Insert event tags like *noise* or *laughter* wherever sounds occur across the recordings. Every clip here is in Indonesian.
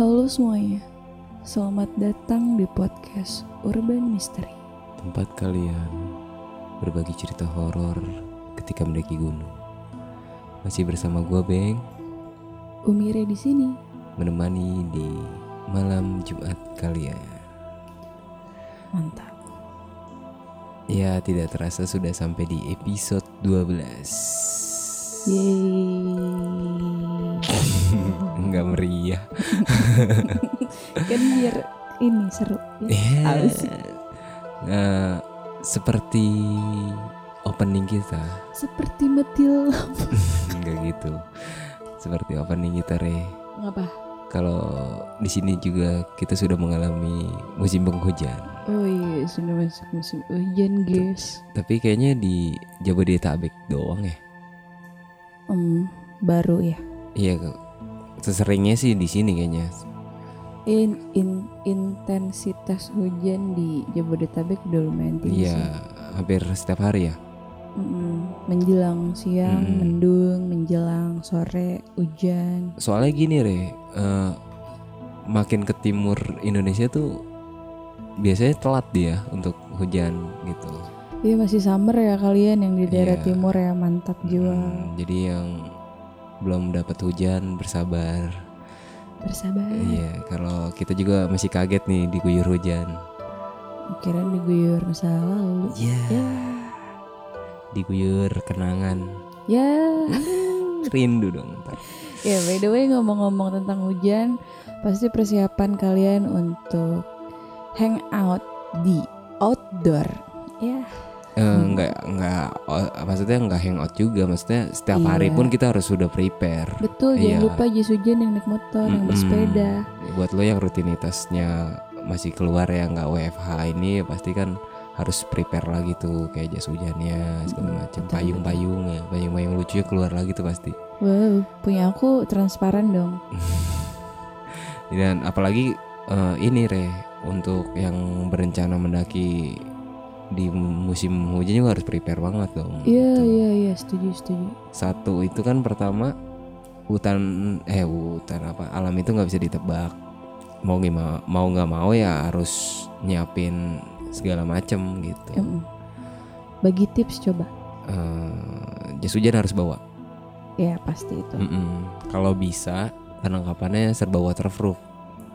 Halo semuanya, selamat datang di podcast Urban Mystery. Tempat kalian berbagi cerita horor ketika mendaki gunung. Masih bersama gua Beng, Umire di sini. menemani di malam Jumat kalian. Mantap. Ya, tidak terasa sudah sampai di episode 12. Yeay. Enggak meriah. *laughs* kan biar ini seru. Ya. Sih? Nah, seperti opening kita. Seperti metil. *laughs* Enggak gitu. Seperti opening kita, Re. Ngapa? Kalau di sini juga kita sudah mengalami musim penghujan. Oh iya, sudah masuk musim hujan guys. Tapi kayaknya di Jabodetabek doang ya. Hmm, baru ya. Iya. Seseringnya sih di sini kayaknya. In, in intensitas hujan di Jabodetabek udah lumayan tinggi Iya, sih. hampir setiap hari ya. Mm-mm. Menjelang siang, Mm-mm. mendung, menjelang sore, hujan. Soalnya gini, Re. eh, makin ke timur Indonesia tuh biasanya telat dia untuk hujan gitu. Iya masih summer ya kalian yang di daerah Iya. timur ya mantap jiwa. Hmm, jadi yang belum dapat hujan bersabar. Bersabar. Iya, kalau kita juga masih kaget nih diguyur hujan. Kira diguyur masa lalu. Iya. Ya, Diguyur kenangan. ya. *laughs* Rindu dong. ntar. Ya by the way ngomong-ngomong tentang hujan, pasti persiapan kalian untuk hang out di outdoor. Ya, Eh, Hmm. enggak enggak oh, maksudnya enggak hangout juga maksudnya setiap hari Iya. pun kita harus sudah prepare betul Iya. jangan lupa jas hujan yang naik motor, yang Mm-mm. bersepeda. buat lo yang rutinitasnya masih keluar ya nggak WFH ini pasti kan harus prepare lagi tuh kayak jas hujannya segala Mm, macam payung-payung ya payung-payung lucu keluar lagi tuh pasti Wow, punya aku transparan dong. *laughs* dan apalagi eh, ini re untuk yang berencana mendaki di musim hujan juga harus prepare banget dong Iya, Gitu. iya, iya, setuju, setuju. satu itu kan pertama hutan eh hutan apa alam itu nggak bisa ditebak mau gimana mau nggak mau ya harus nyiapin segala macem gitu Mm-mm. Bagi tips coba. Eh, jas hujan harus bawa Ya pasti itu. Mm-mm. kalau bisa perlengkapannya serba waterproof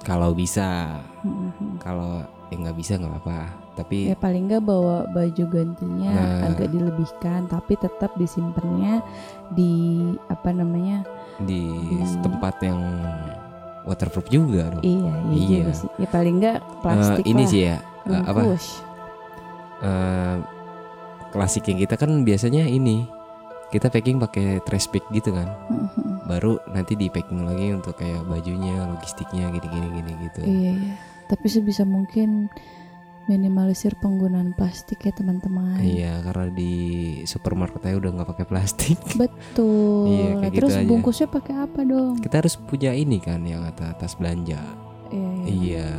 kalau bisa Mm-mm. kalau ya nggak bisa nggak apa-apa tapi Ya paling nggak bawa baju gantinya Nah. agak dilebihkan, tapi tetap disimpannya di apa namanya? di Hmm. tempat yang waterproof juga dong Iya, iya, Iya. juga sih. Ya paling nggak Eh, plastik ini lah. sih ya eh, apa bungkus. eh klasiknya kita kan biasanya ini kita packing pakai trash bag gitu kan Mm-mm. baru nanti di packing lagi untuk kayak bajunya logistiknya gini gini gini gitu Iya, iya. Tapi sebisa mungkin minimalisir penggunaan plastik ya teman-teman. iya karena di supermarket aja udah nggak pakai plastik *laughs* Betul. Iya, kayak Nah, gitu Terus aja. bungkusnya pakai apa dong? kita harus punya ini kan yang kata tas belanja Iya, iya. iya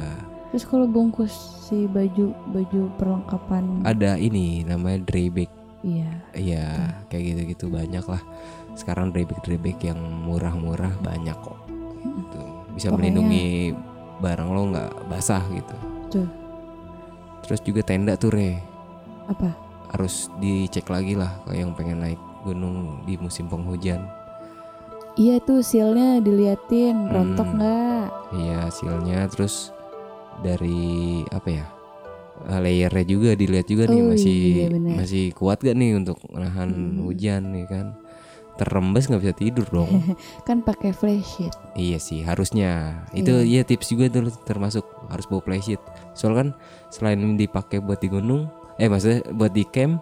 Terus kalau bungkus si baju baju perlengkapan, ada ini namanya dry bag iya. iya kayak gitu gitu banyak lah sekarang dry bag dry bag yang murah-murah banyak kok gitu. bisa Pokoknya- melindungi barang lo nggak basah gitu Betul. terus juga tenda tuh re Apa? harus dicek lagi lah kalau yang pengen naik gunung di musim penghujan Iya tuh sealnya diliatin rontok Hmm. nggak? iya hasilnya terus dari apa ya eh, layernya juga dilihat juga nih Oh, masih iya, benar. masih kuat gak nih untuk nahan Hmm. hujan nih kan terembes nggak bisa tidur dong *laughs* Kan pakai flashlight. iya sih harusnya itu iya tips juga tuh termasuk harus bawa flashlight soalnya kan selain dipakai buat di gunung eh maksudnya buat di camp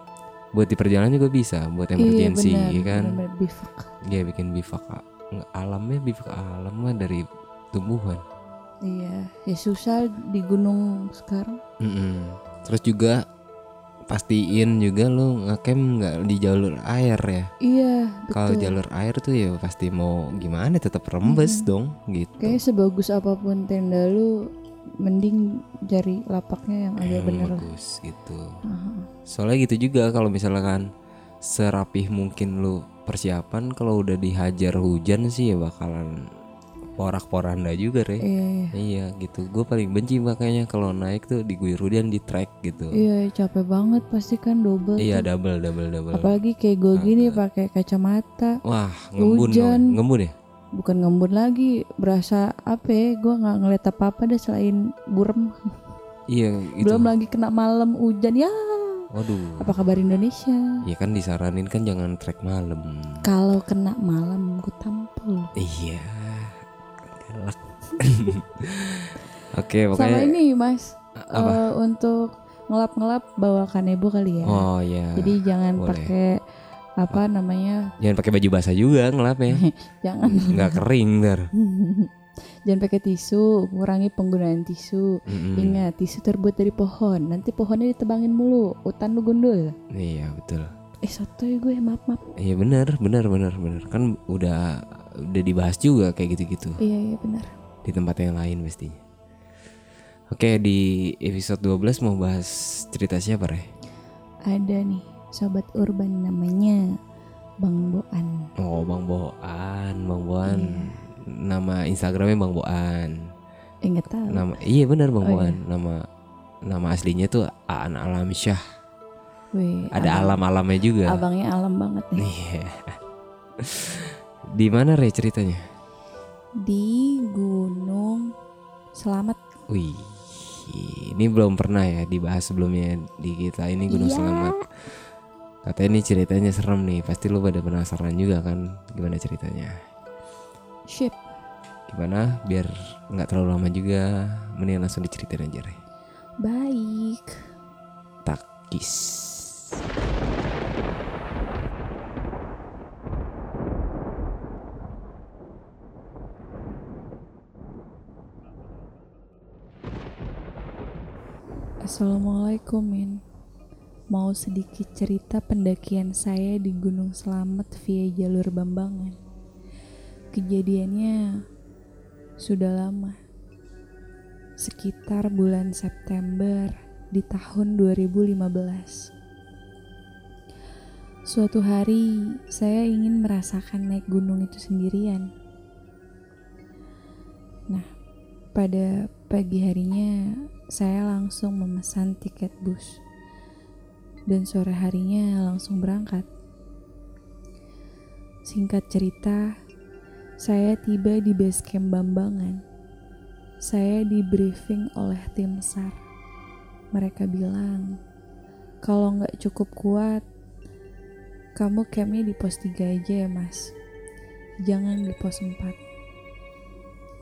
buat di perjalanan juga bisa buat emergency iya, benar, ya kan bivak. Iya bikin bivak alamnya bivak alam mah dari tumbuhan. Iya, ya susah di gunung sekarang. Mm-mm. Terus juga pastiin juga lu ngecamp nggak di jalur air ya. Iya, Kalau jalur air tuh ya pasti mau gimana tetap rembes Mhm. dong gitu. Kayaknya sebagus apa pun tenda lu, mending cari lapaknya yang agak Yang bener lah. bagus gitu. Aha. Soalnya gitu juga kalau misalkan serapih mungkin lu persiapan kalau udah dihajar hujan sih ya bakalan porak-poranda juga re. Iya, iya. Iya gitu. Gue paling benci makanya kalau naik tuh diguyur hujan di trek gitu. Iya, capek banget pasti kan double. Iya tuh. double double double. Apalagi kayak gue gini pakai kacamata, Wah ngembun Hujan. dong. Ngembun ya? bukan ngembun lagi, berasa apa ya? Gue nggak ngeliat apa-apa deh selain burem. Iya itu. Belum lagi kena malam hujan ya. Waduh. Apa kabar Indonesia? Ya kan disaranin kan jangan trek malam. Kalau kena malam gue tampol. Iya. *laughs* Oke Sama pokoknya. ini Mas, Apa? eh, untuk ngelap-ngelap bawa kanebo kali ya. Oh iya. Jadi jangan pakai apa namanya? Jangan pakai baju basah juga ngelap ya. *laughs* Jangan Nggak kering ntar. *laughs* jangan pakai tisu, kurangi penggunaan tisu. Mm-mm. Ingat, tisu terbuat dari pohon. Nanti pohonnya ditebangin mulu, hutan lu gundul. Iya betul. Eh sotoy gue, maaf maaf. Iya benar benar benar benar kan udah udah dibahas juga kayak gitu-gitu Iya iya benar. di tempat yang lain mestinya. Oke di episode 12 mau bahas cerita siapa Re? Ada nih sobat urban namanya Bang Boan. Oh Bang Boan, Bang Boan. Iya. Nama Instagramnya Bang Boan. Eh tahu. Nama iya benar Bang Oh, Boan. Nama nama aslinya tuh Aan Alamsyah. Weh, Ada alam-alamnya juga. Abangnya alam banget nih. Iya. Di mana Re ceritanya? Di Gunung Selamat. Wih, ini belum pernah ya dibahas sebelumnya di kita ini Gunung Iya. Selamat. Katanya ini ceritanya serem nih, pasti lu pada penasaran juga kan gimana ceritanya. Ship. Gimana? Biar nggak terlalu lama juga, mending langsung diceritain aja Re. Baik. Takis. Assalamualaikum Min. Mau sedikit cerita pendakian saya di Gunung Selamat via jalur Bambangan. Kejadiannya sudah lama Sekitar bulan September di tahun 2015 Suatu hari saya ingin merasakan naik gunung itu sendirian Nah pada pagi harinya saya langsung memesan tiket bus dan sore harinya langsung berangkat. Singkat cerita, saya tiba di base camp Bambangan. Saya di briefing oleh tim SAR. Mereka bilang, kalau nggak cukup kuat, kamu campnya di pos 3 aja ya mas. Jangan di pos 4.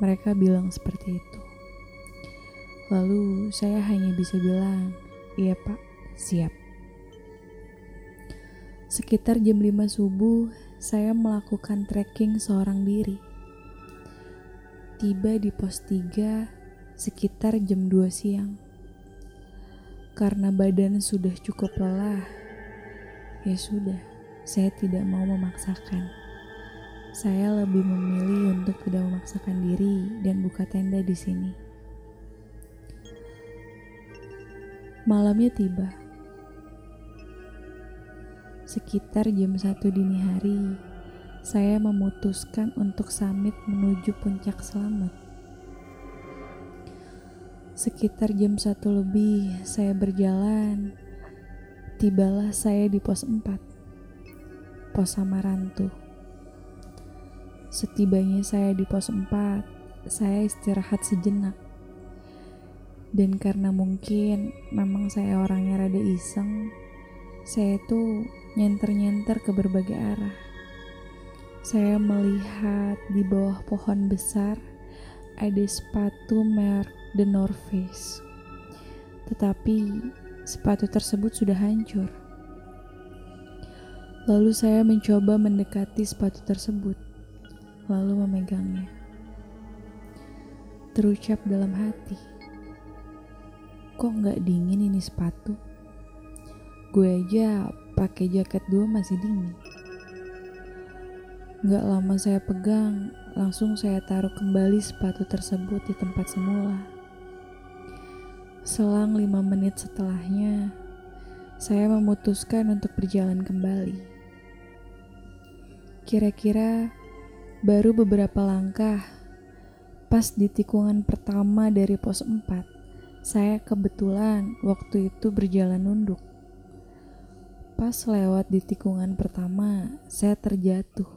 Mereka bilang seperti itu. Lalu saya hanya bisa bilang, iya pak, siap. Sekitar jam 5 subuh, saya melakukan trekking seorang diri. Tiba di pos 3 sekitar jam 2 siang. Karena badan sudah cukup lelah, ya sudah, saya tidak mau memaksakan. Saya lebih memilih untuk tidak memaksakan diri dan buka tenda di sini. Malamnya tiba. Sekitar jam 1 dini hari, saya memutuskan untuk samit menuju puncak selamat. Sekitar jam 1 lebih, saya berjalan. Tibalah saya di pos 4. Pos Samarantu. Setibanya saya di pos 4, saya istirahat sejenak. Dan karena mungkin memang saya orangnya rada iseng, saya tuh nyenter-nyenter ke berbagai arah. Saya melihat di bawah pohon besar ada sepatu merek The North Face. Tetapi sepatu tersebut sudah hancur. Lalu saya mencoba mendekati sepatu tersebut, lalu memegangnya. Terucap dalam hati, kok nggak dingin ini sepatu? Gue aja pakai jaket dua masih dingin. Nggak lama saya pegang, langsung saya taruh kembali sepatu tersebut di tempat semula. Selang lima menit setelahnya, saya memutuskan untuk berjalan kembali. Kira-kira baru beberapa langkah, Pas di tikungan pertama dari pos 4, saya kebetulan waktu itu berjalan nunduk. Pas lewat di tikungan pertama, saya terjatuh.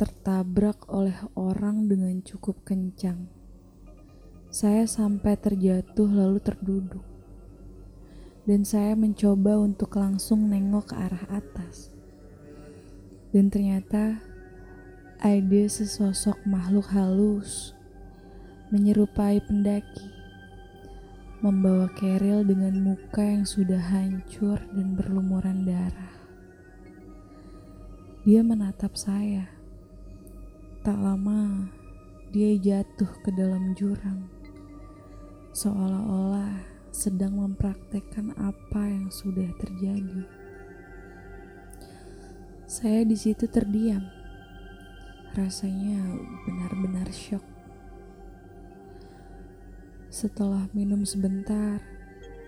Tertabrak oleh orang dengan cukup kencang. Saya sampai terjatuh lalu terduduk. Dan saya mencoba untuk langsung nengok ke arah atas. Dan ternyata ada sesosok makhluk halus menyerupai pendaki, membawa keril dengan muka yang sudah hancur dan berlumuran darah. Dia menatap saya. Tak lama, dia jatuh ke dalam jurang, seolah-olah sedang mempraktekkan apa yang sudah terjadi. Saya di situ terdiam. Rasanya benar-benar syok. Setelah minum sebentar,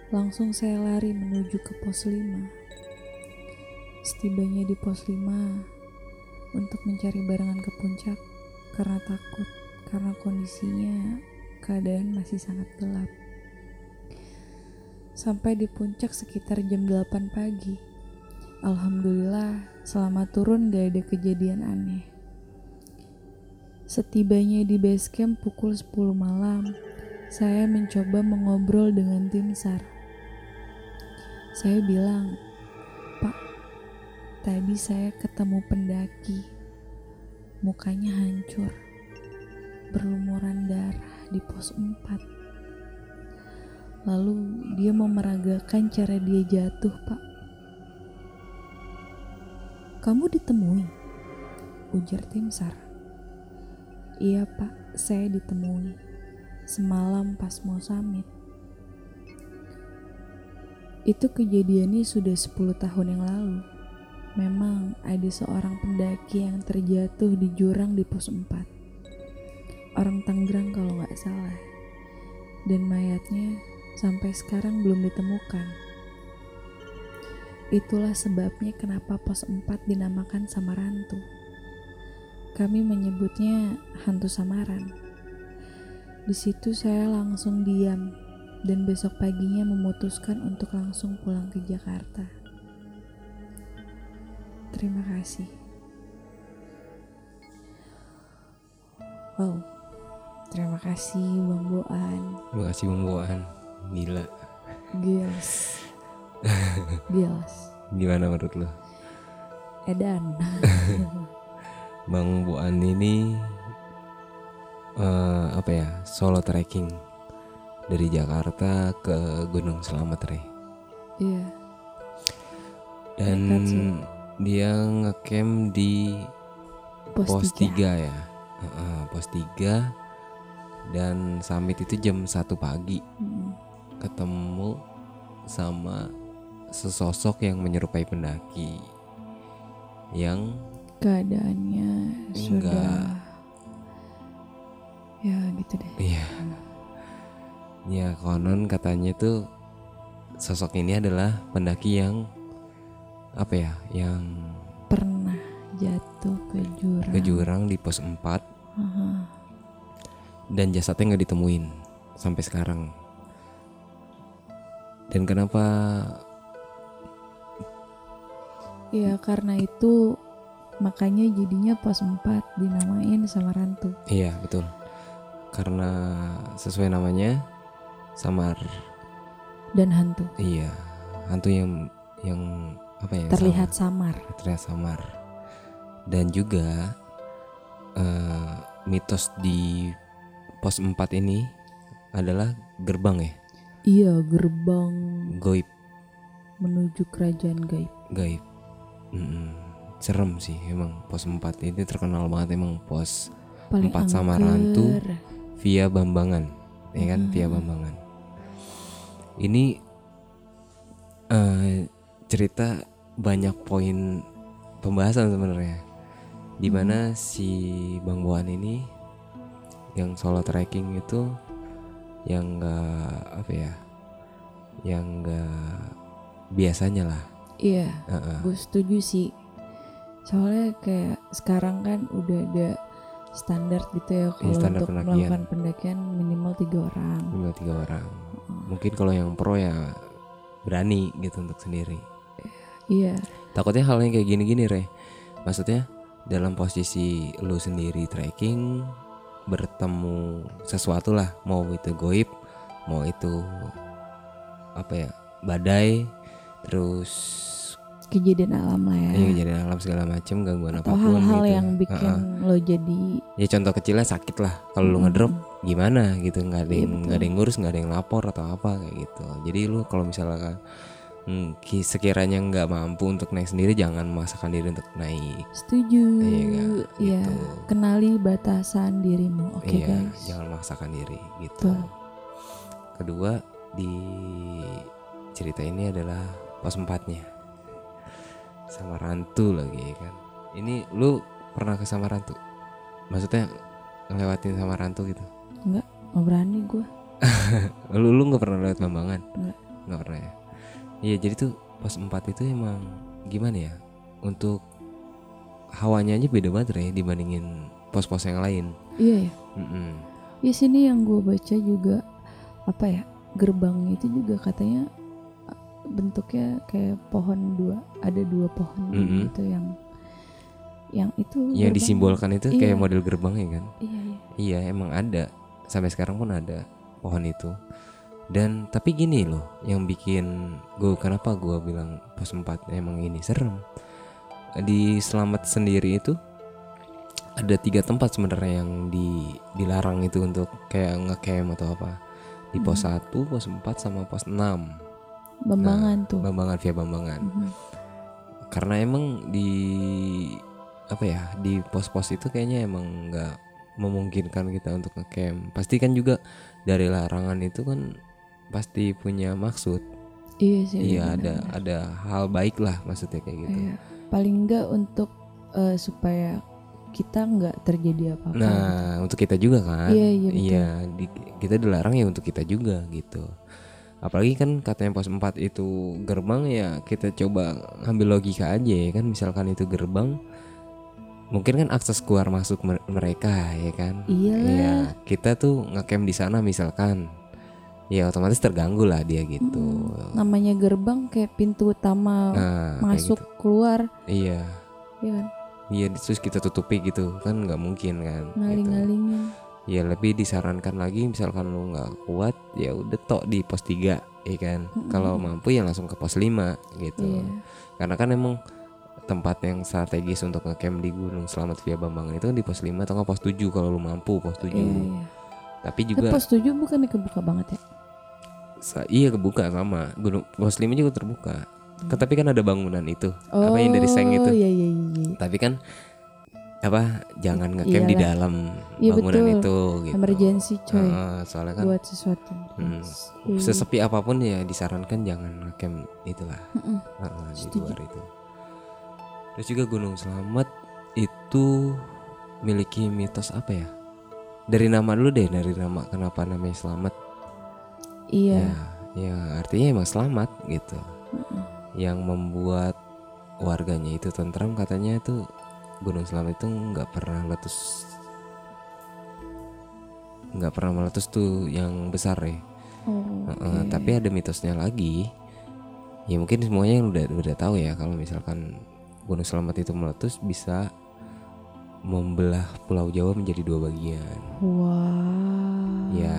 langsung saya lari menuju ke pos 5. Setibanya di pos 5 untuk mencari barengan ke puncak karena takut karena kondisinya keadaan masih sangat gelap. Sampai di puncak sekitar jam 8 pagi. Alhamdulillah selama turun gak ada kejadian aneh. Setibanya di base camp pukul 10 malam, saya mencoba mengobrol dengan tim SAR. Saya bilang, Pak, tadi saya ketemu pendaki. Mukanya hancur, berlumuran darah di pos 4. Lalu dia memeragakan cara dia jatuh, Pak. Kamu ditemui? Ujar tim SAR. Iya, Pak, saya ditemui semalam pas mau summit. Itu kejadiannya sudah 10 tahun yang lalu. Memang ada seorang pendaki yang terjatuh di jurang di pos 4. Orang Tangerang kalau nggak salah. Dan mayatnya sampai sekarang belum ditemukan. Itulah sebabnya kenapa pos 4 dinamakan Samarantu. Kami menyebutnya hantu samaran. Di situ saya langsung diam dan besok paginya memutuskan untuk langsung pulang ke Jakarta. Terima kasih. Wow, terima kasih Bang Boan. Terima kasih Bang Boan. Gila. Gils. *laughs* Gils. Gimana menurut lo? Edan. *laughs* Bang Boan ini uh, apa ya solo trekking dari Jakarta ke Gunung Selamat Re. Iya. Dan dia ngecamp di pos, pos 3 ya. Uh, uh, pos 3 dan summit itu jam satu pagi. Hmm. Ketemu sama sesosok yang menyerupai pendaki yang keadaannya enggak, sudah ya gitu deh. Iya. Ya konon katanya tuh sosok ini adalah pendaki yang apa ya yang pernah jatuh ke jurang. ke jurang di pos 4 uh-huh. dan jasadnya nggak ditemuin sampai sekarang. Dan kenapa ya karena itu makanya jadinya pos 4 dinamain sama Rantu iya betul karena sesuai namanya samar dan hantu. Iya, hantu yang yang apa ya? Terlihat samar. samar. Terlihat samar. Dan juga uh, mitos di pos 4 ini adalah gerbang ya. Iya, gerbang goib menuju kerajaan gaib. Gaib. Mm -mm. Serem sih emang pos 4 ini terkenal banget emang pos Paling 4 sama rantu via Bambangan, ya kan? Hmm. Via Bambangan. Ini uh, cerita banyak poin pembahasan sebenarnya, di mana hmm. si Bang Boan ini yang solo trekking itu yang enggak apa ya, yang enggak biasanya lah. Iya, uh -uh. gue setuju sih. Soalnya kayak sekarang kan udah ada standar gitu ya kalau standar untuk pendakian. melakukan pendakian minimal tiga orang. minimal tiga orang mungkin kalau yang pro ya berani gitu untuk sendiri Iya, takutnya hal yang kayak gini-gini re maksudnya dalam posisi lu sendiri trekking bertemu sesuatu lah mau itu goib mau itu apa ya badai terus kejadian alam lah ya. ya kejadian alam segala macam gangguan Atau apa pun hal-hal gitu yang bikin Ha-ha. lo jadi ya contoh kecilnya sakit lah kalau lu Mm-mm. ngedrop gimana gitu nggak ada Iya, yang nggak ada yang ngurus nggak ada yang lapor atau apa kayak gitu jadi lu kalau misalkan hmm, ki- sekiranya nggak mampu untuk naik sendiri jangan memaksakan diri untuk naik setuju. Iya, Iya, gitu. kenali batasan dirimu. Oke iya guys. jangan memaksakan diri gitu Betul. kedua di cerita ini adalah pos empatnya sama rantu lagi ya kan ini lu pernah ke Samarantu maksudnya ngelewatin Samarantu gitu Nggak berani gue. *laughs* lu lu nggak pernah lewat Bambangan Nggak. nggak pernah ya iya jadi tuh pos 4 itu emang gimana ya untuk hawanya aja beda banget ya dibandingin pos-pos yang lain Iya ya. Mm-mm. Ya sini yang gue baca juga apa ya gerbang itu juga katanya bentuknya kayak pohon dua ada dua pohon Mm-mm. gitu yang yang itu yang gerbang. disimbolkan itu Iya. kayak model gerbang ya kan? Iya iya. Iya emang ada. Sampai sekarang pun ada pohon itu. Dan tapi gini loh yang bikin gue kenapa gue bilang pos 4 emang ini serem? Di selamat sendiri itu ada tiga tempat sebenarnya yang di dilarang itu untuk kayak ngecamp atau apa. Di pos 1, pos 4 sama pos 6 Bambangan tuh. Bambangan via Bambangan. Mhm. karena emang di apa ya di pos-pos itu kayaknya emang nggak memungkinkan kita untuk ngecamp. Pasti kan juga dari larangan itu kan pasti punya maksud. Iya sih iya ada ada hal baik lah maksudnya kayak gitu. Iya. paling enggak untuk eh, supaya kita nggak terjadi apa-apa. Nah untuk kita juga kan? Iya, iya, betul. iya di- kita dilarang ya untuk kita juga gitu apalagi kan katanya pos 4 itu gerbang ya kita coba ngambil logika aja ya kan. Misalkan itu gerbang mungkin kan akses keluar masuk mer- mereka ya kan. Iya. Iya, kita tuh ngecamp di sana misalkan ya otomatis terganggu lah dia gitu. Namanya gerbang kayak pintu utama nah masuk gitu. keluar. Iya. Ya kan? Iya terus kita tutupi gitu kan nggak mungkin kan gitu. Ya lebih disarankan lagi misalkan lu nggak kuat ya udah tok di pos 3 ya kan? Kalau mampu ya langsung ke pos 5 gitu. Iya. karena kan emang tempat yang strategis untuk ngecamp di Gunung Selamat via Bambangan itu kan di pos 5 atau nggak pos 7 kalau lu mampu pos 7 iya iya. Tapi Tapi juga pos 7 bukannya kebuka banget ya? Sa- iya kebuka sama. Gunung pos 5 juga terbuka. Hmm. Ke- tapi kan ada bangunan itu. Apa yang dari seng itu? oh iya iya iya, iya. tapi kan apa jangan ngecamp di dalam Iya, bangunan betul. itu gitu emergency coy Heeh, soalnya kan buat sesuatu Hmm. Iya. sesepi apa pun ya disarankan jangan ngecamp itulah Mm-mm. Heeh, di Setuju. luar itu terus juga Gunung Selamat itu miliki mitos apa ya dari nama dulu deh dari nama kenapa namanya Selamat iya ya ya artinya emang selamat gitu yang membuat warganya itu tentram katanya itu Gunung Selamat itu nggak pernah meletus nggak pernah meletus tuh yang besar ya oh, Heeh, oke. tapi ada mitosnya lagi. Ya mungkin semuanya yang udah udah tahu ya kalau misalkan Gunung Selamat itu meletus bisa membelah Pulau Jawa menjadi dua bagian. wow Ya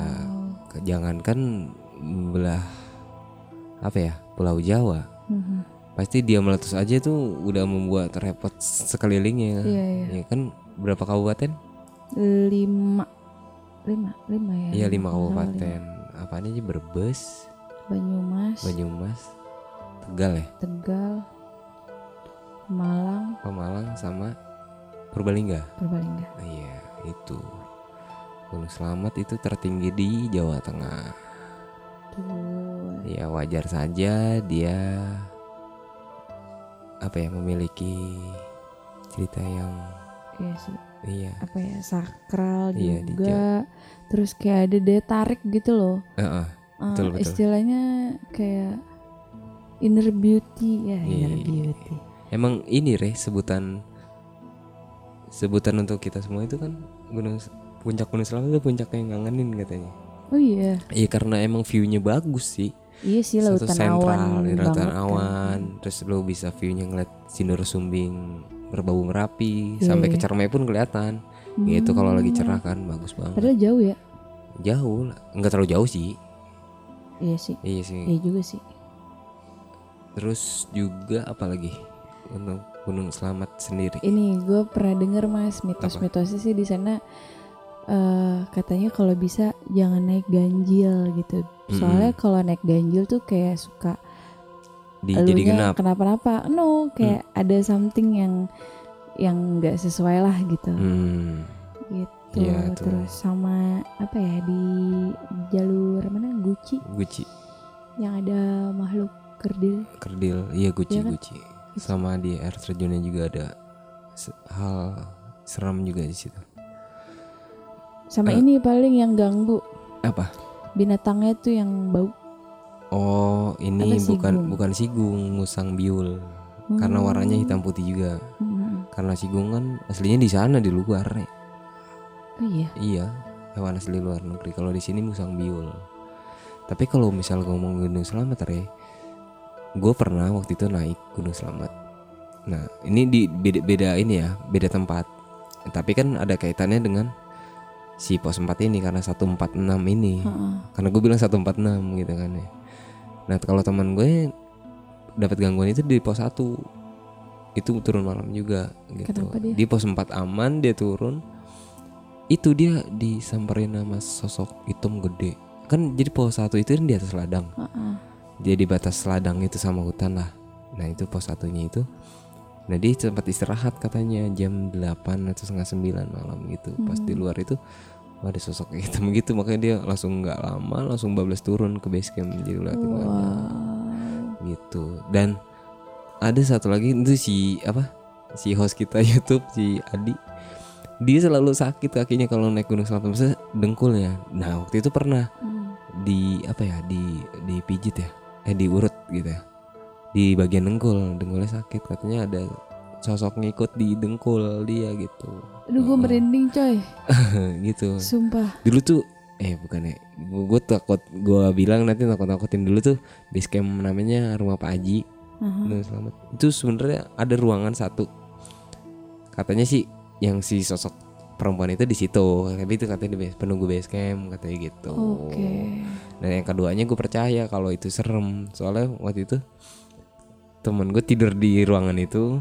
jangankan membelah apa ya Pulau Jawa, Mhm. Pasti dia meletus aja tuh udah membuat repot sekelilingnya. iya iya Ya kan berapa kabupaten? lima lima lima ya Iya lima kabupaten. Apaan aja Brebes, lima. Banyumas Banyumas, Tegal ya, Tegal Malang Pemalang sama Purbalingga. Purbalingga Nah, Iya, itu. Gunung Selamat itu tertinggi di Jawa Tengah. tuh Ya wajar saja dia apa ya memiliki cerita yang iya sih. Iya. apa ya sakral Iya, juga. terus kayak ada daya tarik gitu loh. Heeh, Eh, Betul, betul. istilahnya kayak inner beauty ya Iya, inner iya, beauty. Emang ini re sebutan sebutan untuk kita semua itu kan gunung puncak gunung selamat itu puncak yang ngangenin katanya. Oh iya. iya karena emang viewnya bagus sih. Iya sih satu lautan sentral awan lautan kan. awan terus lo bisa viewnya ngeliat sinur sumbing berbau merapi Iya, sampai iya. ke Cermai pun kelihatan itu kalau lagi cerah kan bagus banget Padahal jauh ya. jauh lah nggak terlalu jauh sih Iya sih. iya sih Iya juga sih. terus juga apa lagi untuk gunung selamat sendiri Ini gue pernah denger mas mitos-mitosnya sih di sana eh katanya kalau bisa jangan naik ganjil gitu. Soalnya kalau naik ganjil tuh kayak suka di jadi genap kenapa-napa. No, kayak ada something yang yang nggak sesuai lah gitu. hmm. Gitu. Tuh. Terus sama apa ya di jalur mana Gucci guci yang ada makhluk kerdil. kerdil iya guci Iya kan? guci sama di air terjunnya juga ada hal seram juga di situ Sama Eh. ini paling yang ganggu apa binatangnya tuh yang bau. Oh ini Apa, bukan sigung? bukan sigung musang biul karena Hmm. warnanya hitam putih juga Hmm. karena sigung kan aslinya di sana di luar Oh iya. iya hewan asli luar negeri kalau di sini musang biul tapi kalau misal ngomong gunung selamat re gue pernah waktu itu naik gunung selamat nah ini di beda, beda ini ya beda tempat tapi kan ada kaitannya dengan si pos 4 ini karena 146 ini Heeh. karena gue bilang 146 gitu kan ya nah kalau teman gue dapat gangguan itu di pos 1 itu turun malam juga gitu. Dia? di pos 4 aman dia turun. Itu dia disamperin sama sosok hitam gede. Kan jadi pos 1 itu kan di atas ladang. Heeh. jadi batas ladang itu sama hutan lah. Nah itu pos satunya itu. Nah dia sempat istirahat katanya jam 8 atau setengah 9 malam gitu. Pas di luar itu ada sosok hitam *laughs* gitu. Makanya dia langsung nggak lama langsung bablas turun ke base camp jadi mana. Wow. gitu. Dan ada satu lagi itu si apa si host kita *laughs* YouTube si Adi. Dia selalu sakit kakinya kalau naik gunung selamat maksudnya dengkulnya. Nah waktu itu pernah Hmm. di apa ya di dipijit ya? Eh diurut gitu ya. Di bagian dengkul dengkulnya sakit. Katanya ada sosok ngikut di dengkul dia gitu. Aduh gue merinding coy. *laughs* gitu. Sumpah. dulu tuh eh bukan ya gue takut gue bilang nanti takut takutin dulu tuh base camp namanya rumah Pak Haji Aha. Gunung Selamat. Itu sebenarnya ada ruangan satu. Katanya sih yang si sosok perempuan itu di situ. Tapi itu katanya di base, penunggu base camp katanya gitu. Oke. dan yang keduanya gue percaya kalau itu serem. Soalnya waktu itu temen gue tidur di ruangan itu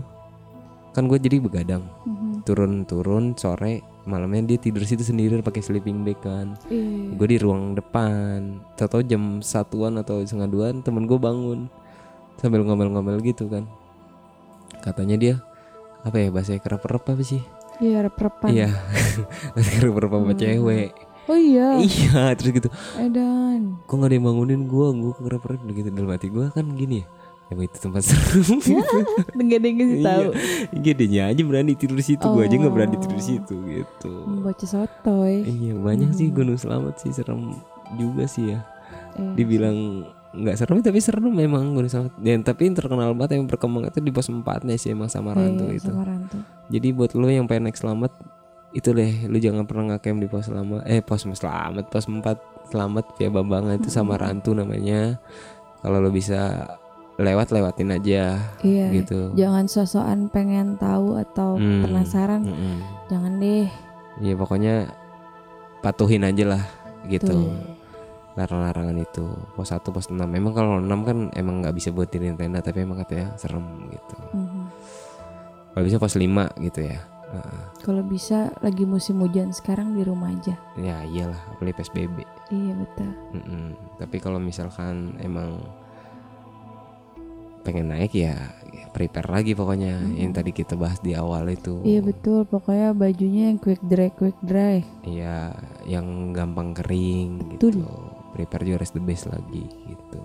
kan gue jadi begadang. Mhm. turun-turun sore malamnya dia tidur situ sendiri pakai sleeping bag kan. Iya. gue di ruang depan. Tahu jam satuan atau setengah duaan temen gue bangun. Sambil ngomel-ngomel gitu kan. Katanya dia apa ya bahasa kerap-kerap apa sih? Iya rep-repan. iya. *laughs* Kerap-kerap sama cewek. Oh iya. iya terus gitu. Edan. kok gak ada yang bangunin gue gue kerap-kerap gitu. Dalam hati gue kan gini ya emang itu tempat serem Enggak ada yang ngasih tahu. iya dia aja berani tidur di situ. Gue aja nggak berani tidur di Oh. situ gitu. Membaca sotoy. iya banyak sih gunung selamat sih serem juga sih ya. Eh, dibilang nggak serem tapi serem memang gunung selamat. Dan tapi yang terkenal banget yang berkembang itu di pos 4 nya sih emang sama Rantu iya, itu. Sama Rantu. jadi buat lo yang pengen naik selamat itu deh lu jangan pernah ngecamp di pos selamat eh pos selamat pos 4 selamat via Bambangan itu sama Rantu namanya. Kalau lo bisa lewat lewatin aja Iya. gitu Jangan sosokan pengen tahu atau Hmm. penasaran. Mm-mm. Jangan deh. ya pokoknya patuhin aja lah gitu larang-larangan itu pos 1 pos 6 memang kalau 6 kan emang nggak bisa buat diriin tenda tapi emang katanya serem gitu Mhm. kalau bisa pos 5 gitu ya Heeh. Kalau bisa lagi musim hujan sekarang di rumah aja. ya iyalah apalagi PSBB Iya betul. Mm-mm. tapi kalau misalkan emang pengen naik ya ya prepare lagi pokoknya yang tadi kita bahas di awal itu Iya betul. Pokoknya bajunya yang quick dry quick dry. Iya, yang gampang kering gitu. Betul. Prepare juga rest the best lagi gitu.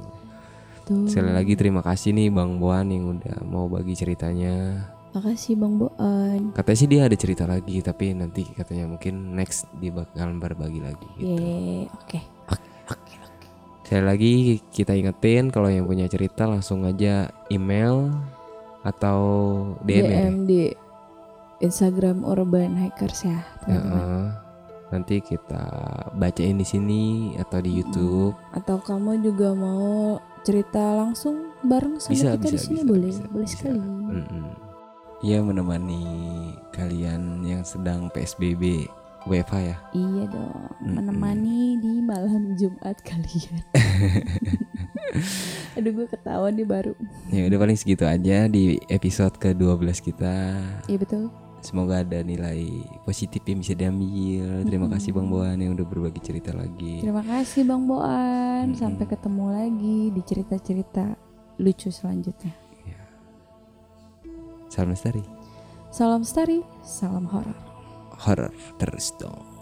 Tuh. Sekali lagi terima kasih nih Bang Boan yang udah mau bagi ceritanya. Makasih Bang Boan. Katanya sih dia ada cerita lagi, tapi nanti katanya mungkin next dia bakalan berbagi lagi gitu. Yeay, oke. Sekali lagi kita ingetin kalau yang punya cerita langsung aja email atau DM, ya, DM di Instagram Urban Hackers ya teman-teman. Heeh. nanti kita bacain di sini atau di YouTube Atau kamu juga mau cerita langsung bareng sama Bisa, kita di bisa, sini bisa, boleh, bisa, boleh bisa. sekali. Mm-mm. Ya menemani kalian yang sedang PSBB WFH ya. Iya dong, Mm-mm. menemani di malam Jumat kalian. *laughs* Aduh gue ketawa nih baru. Ya udah paling segitu aja di episode ke-12 kita. Iya betul. Semoga ada nilai positif yang bisa diambil. Terima Mm-mm. kasih Bang Boan yang udah berbagi cerita lagi. Terima kasih Bang Boan. Mm-mm. Sampai ketemu lagi di cerita-cerita lucu selanjutnya. Salam lestari. Salam Stari, salam horor. Horor terus dong.